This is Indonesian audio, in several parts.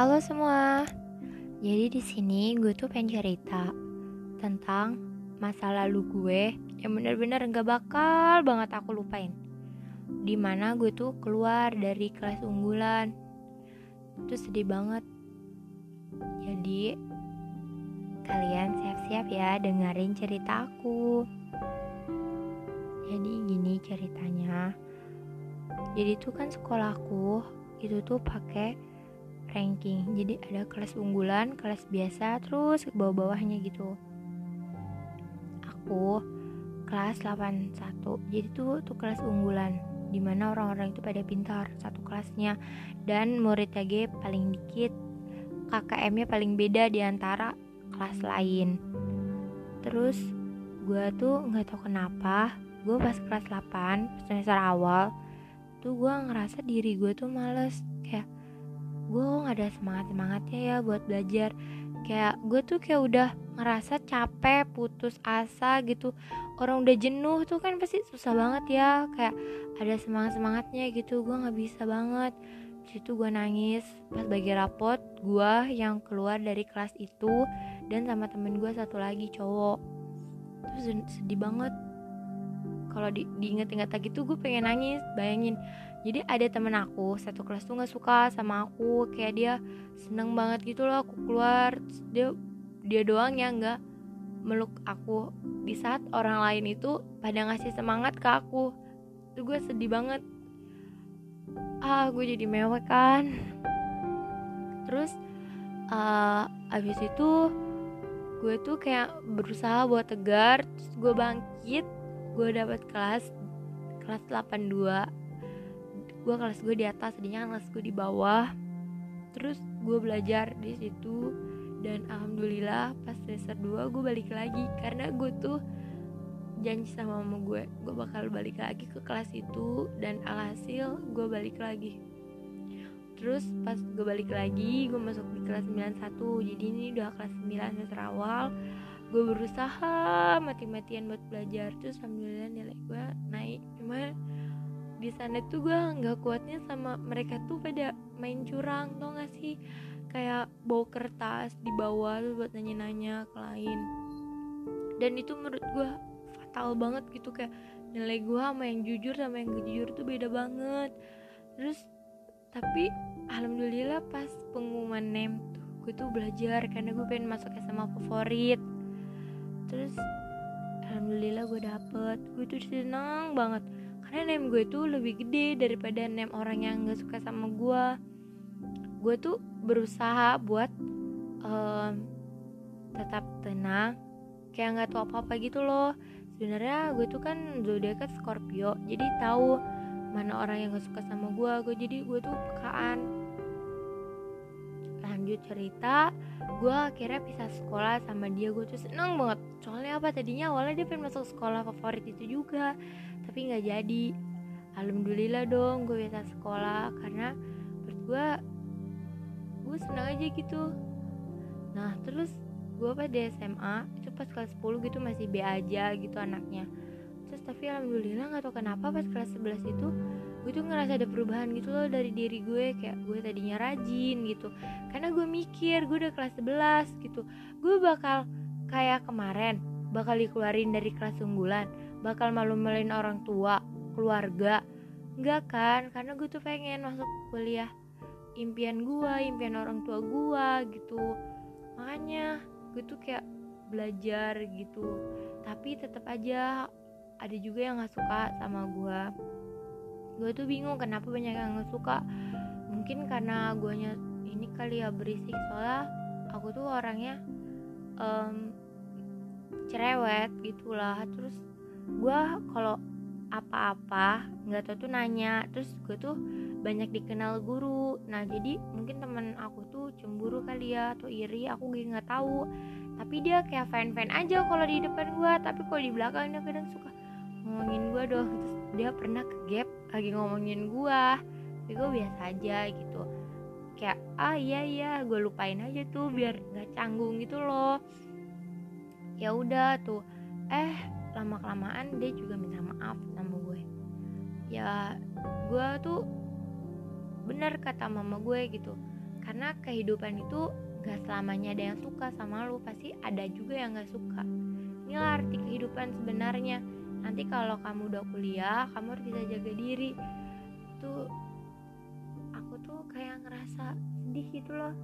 Halo semua. Jadi di sini gue tuh pengen cerita tentang masa lalu gue yang bener-bener gak bakal banget aku lupain. Di mana gue tuh keluar dari kelas unggulan. Itu sedih banget. Jadi kalian siap-siap ya dengerin cerita aku. Jadi gini ceritanya. Jadi tuh kan sekolahku itu tuh pakai ranking. Jadi ada kelas unggulan kelas biasa terus bawah-bawahnya gitu. Aku kelas 81 jadi tuh tuh kelas unggulan di mana orang-orang itu pada pintar satu kelasnya. Dan murid TG paling dikit KKM-nya paling beda di antara kelas lain. Terus gue tuh nggak tahu kenapa gue pas kelas 8 semester awal tuh gue ngerasa diri gue tuh males. Kayak gue gak ada semangat semangatnya ya buat belajar. Kayak gue tuh kayak udah ngerasa capek putus asa gitu. Orang udah jenuh tuh kan pasti susah banget ya kayak ada semangat semangatnya gitu. Gue nggak bisa banget. Situ gue nangis pas bagi rapot gue yang keluar dari kelas itu dan sama temen gue satu lagi cowok. Terus sedih banget kalau di diinget-inget lagi tuh gue pengen nangis bayangin. Jadi ada temen aku satu kelas tuh nggak suka sama aku kayak dia seneng banget gitu loh aku keluar dia dia doang yang nggak meluk aku. Di saat orang lain itu pada ngasih semangat ke aku itu gue sedih banget. Ah gue jadi mewek kan. Terus uh, abis itu gue tuh kayak berusaha buat tegar terus gue bangkit gue dapat kelas kelas 82 gue kelas gue di atas tadinya kelas gue di bawah. Terus gue belajar di situ dan alhamdulillah pas semester 2 gue balik lagi. Karena gue tuh janji sama mama gue gue bakal balik lagi ke kelas itu dan alhasil gue balik lagi. Terus pas gue balik lagi gue masuk di kelas 91 jadi ini udah kelas 9 semester awal gue berusaha mati-matian buat belajar terus alhamdulillah nilai gue naik. Cuma di sana tuh gue nggak kuatnya sama mereka tuh pada main curang tau gak sih? Kayak bawa kertas di bawah tuh buat nanya-nanya ke lain. Dan itu menurut gue fatal banget gitu kayak nilai gue sama yang jujur sama yang gak jujur tuh beda banget. Terus tapi alhamdulillah pas pengumuman nem tuh gue tuh belajar karena gue pengen masuk SMA favorit terus alhamdulillah gue dapet. Gue tuh senang banget karena name gue tuh lebih gede daripada name orang yang gak suka sama gue gue tuh berusaha buat um, tetap tenang kayak nggak tahu apa apa gitu loh. Sebenarnya gue tuh kan zodiaknya Scorpio jadi tahu mana orang yang gak suka sama gue gue jadi gue tuh pekaan lanjut cerita gue akhirnya pisah sekolah sama dia. Gue tuh seneng banget. Soalnya apa? Tadinya awalnya dia pengen masuk sekolah favorit itu juga tapi nggak jadi. Alhamdulillah dong gue bisa sekolah. Karena menurut gue gue senang aja gitu. Nah terus gue pas SMA itu pas kelas 10 gitu masih B aja gitu anaknya. Terus tapi alhamdulillah nggak tau kenapa pas kelas 11 itu gue tuh ngerasa ada perubahan gitu loh dari diri gue kayak gue tadinya rajin gitu. Karena gue mikir gue udah kelas 11 gitu. Gue bakal kayak kemarin bakal dikeluarin dari kelas unggulan bakal malu-maluin orang tua keluarga. Enggak kan? Karena gue tuh pengen masuk kuliah impian gue impian orang tua gue gitu. Makanya gue tuh kayak belajar gitu. Tapi tetap aja ada juga yang nggak suka sama gue gue tuh bingung kenapa banyak yang nggak suka. Mungkin karena gue ini kali ya berisik soalnya aku tuh orangnya um, cerewet gitulah. Terus gue kalau apa-apa nggak tahu tuh nanya terus gue tuh banyak dikenal guru. Nah jadi mungkin temen aku tuh cemburu kali ya atau iri aku gak nggak tahu. Tapi dia kayak fan fan aja kalau di depan gue tapi kalau di belakang dia kadang suka ngomongin gue dong terus dia pernah ke gap lagi ngomongin gue tapi gue biasa aja gitu. Kayak ah iya iya gue lupain aja tuh biar nggak canggung gitu loh. Ya udah tuh. Eh lama kelamaan dia juga minta maaf sama gue. Ya gue tuh bener kata mama gue gitu. Karena kehidupan itu gak selamanya ada yang suka sama lu. Pasti ada juga yang gak suka. Inilah arti kehidupan sebenarnya nanti kalau kamu udah kuliah kamu harus bisa jaga diri. Tuh aku tuh kayak ngerasa sedih gitu loh.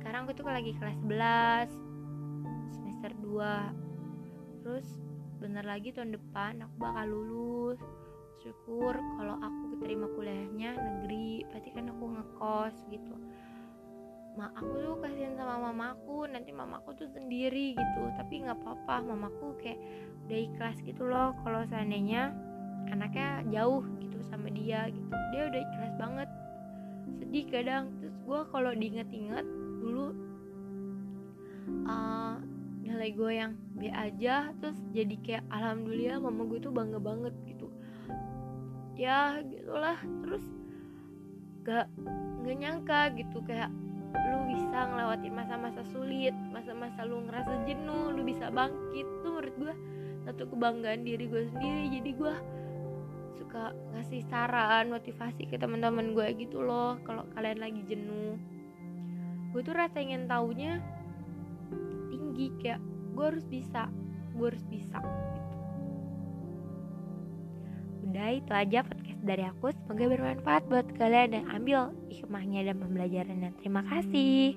Sekarang aku tuh lagi kelas 11 semester 2 terus bener lagi tahun depan aku bakal lulus. Syukur kalau aku keterima kuliahnya negeri pasti kan aku ngekos gitu ma aku tuh kasihan sama mamaku nanti mamaku tuh sendiri gitu. Tapi nggak apa-apa mamaku kayak udah ikhlas gitu loh. Kalau seandainya anaknya jauh gitu sama dia gitu dia udah ikhlas banget. Sedih kadang. Terus gue kalau diinget-inget dulu uh, nilai gue yang B aja. Terus jadi kayak alhamdulillah mama gue tuh bangga banget gitu. Ya gitulah terus gak gak nyangka gitu kayak lu bisa ngelewatin masa-masa sulit masa-masa lu ngerasa jenuh lu bisa bangkit. Tuh menurut gue satu kebanggaan diri gue sendiri. Jadi gue suka ngasih saran motivasi ke teman-teman gue gitu loh kalau kalian lagi jenuh. Gue tuh rasa ingin taunya tinggi kayak gue harus bisa gue harus bisa. gitu itu aja podcast dari aku. Semoga bermanfaat buat kalian dan ambil hikmahnya dan pembelajarannya. Terima kasih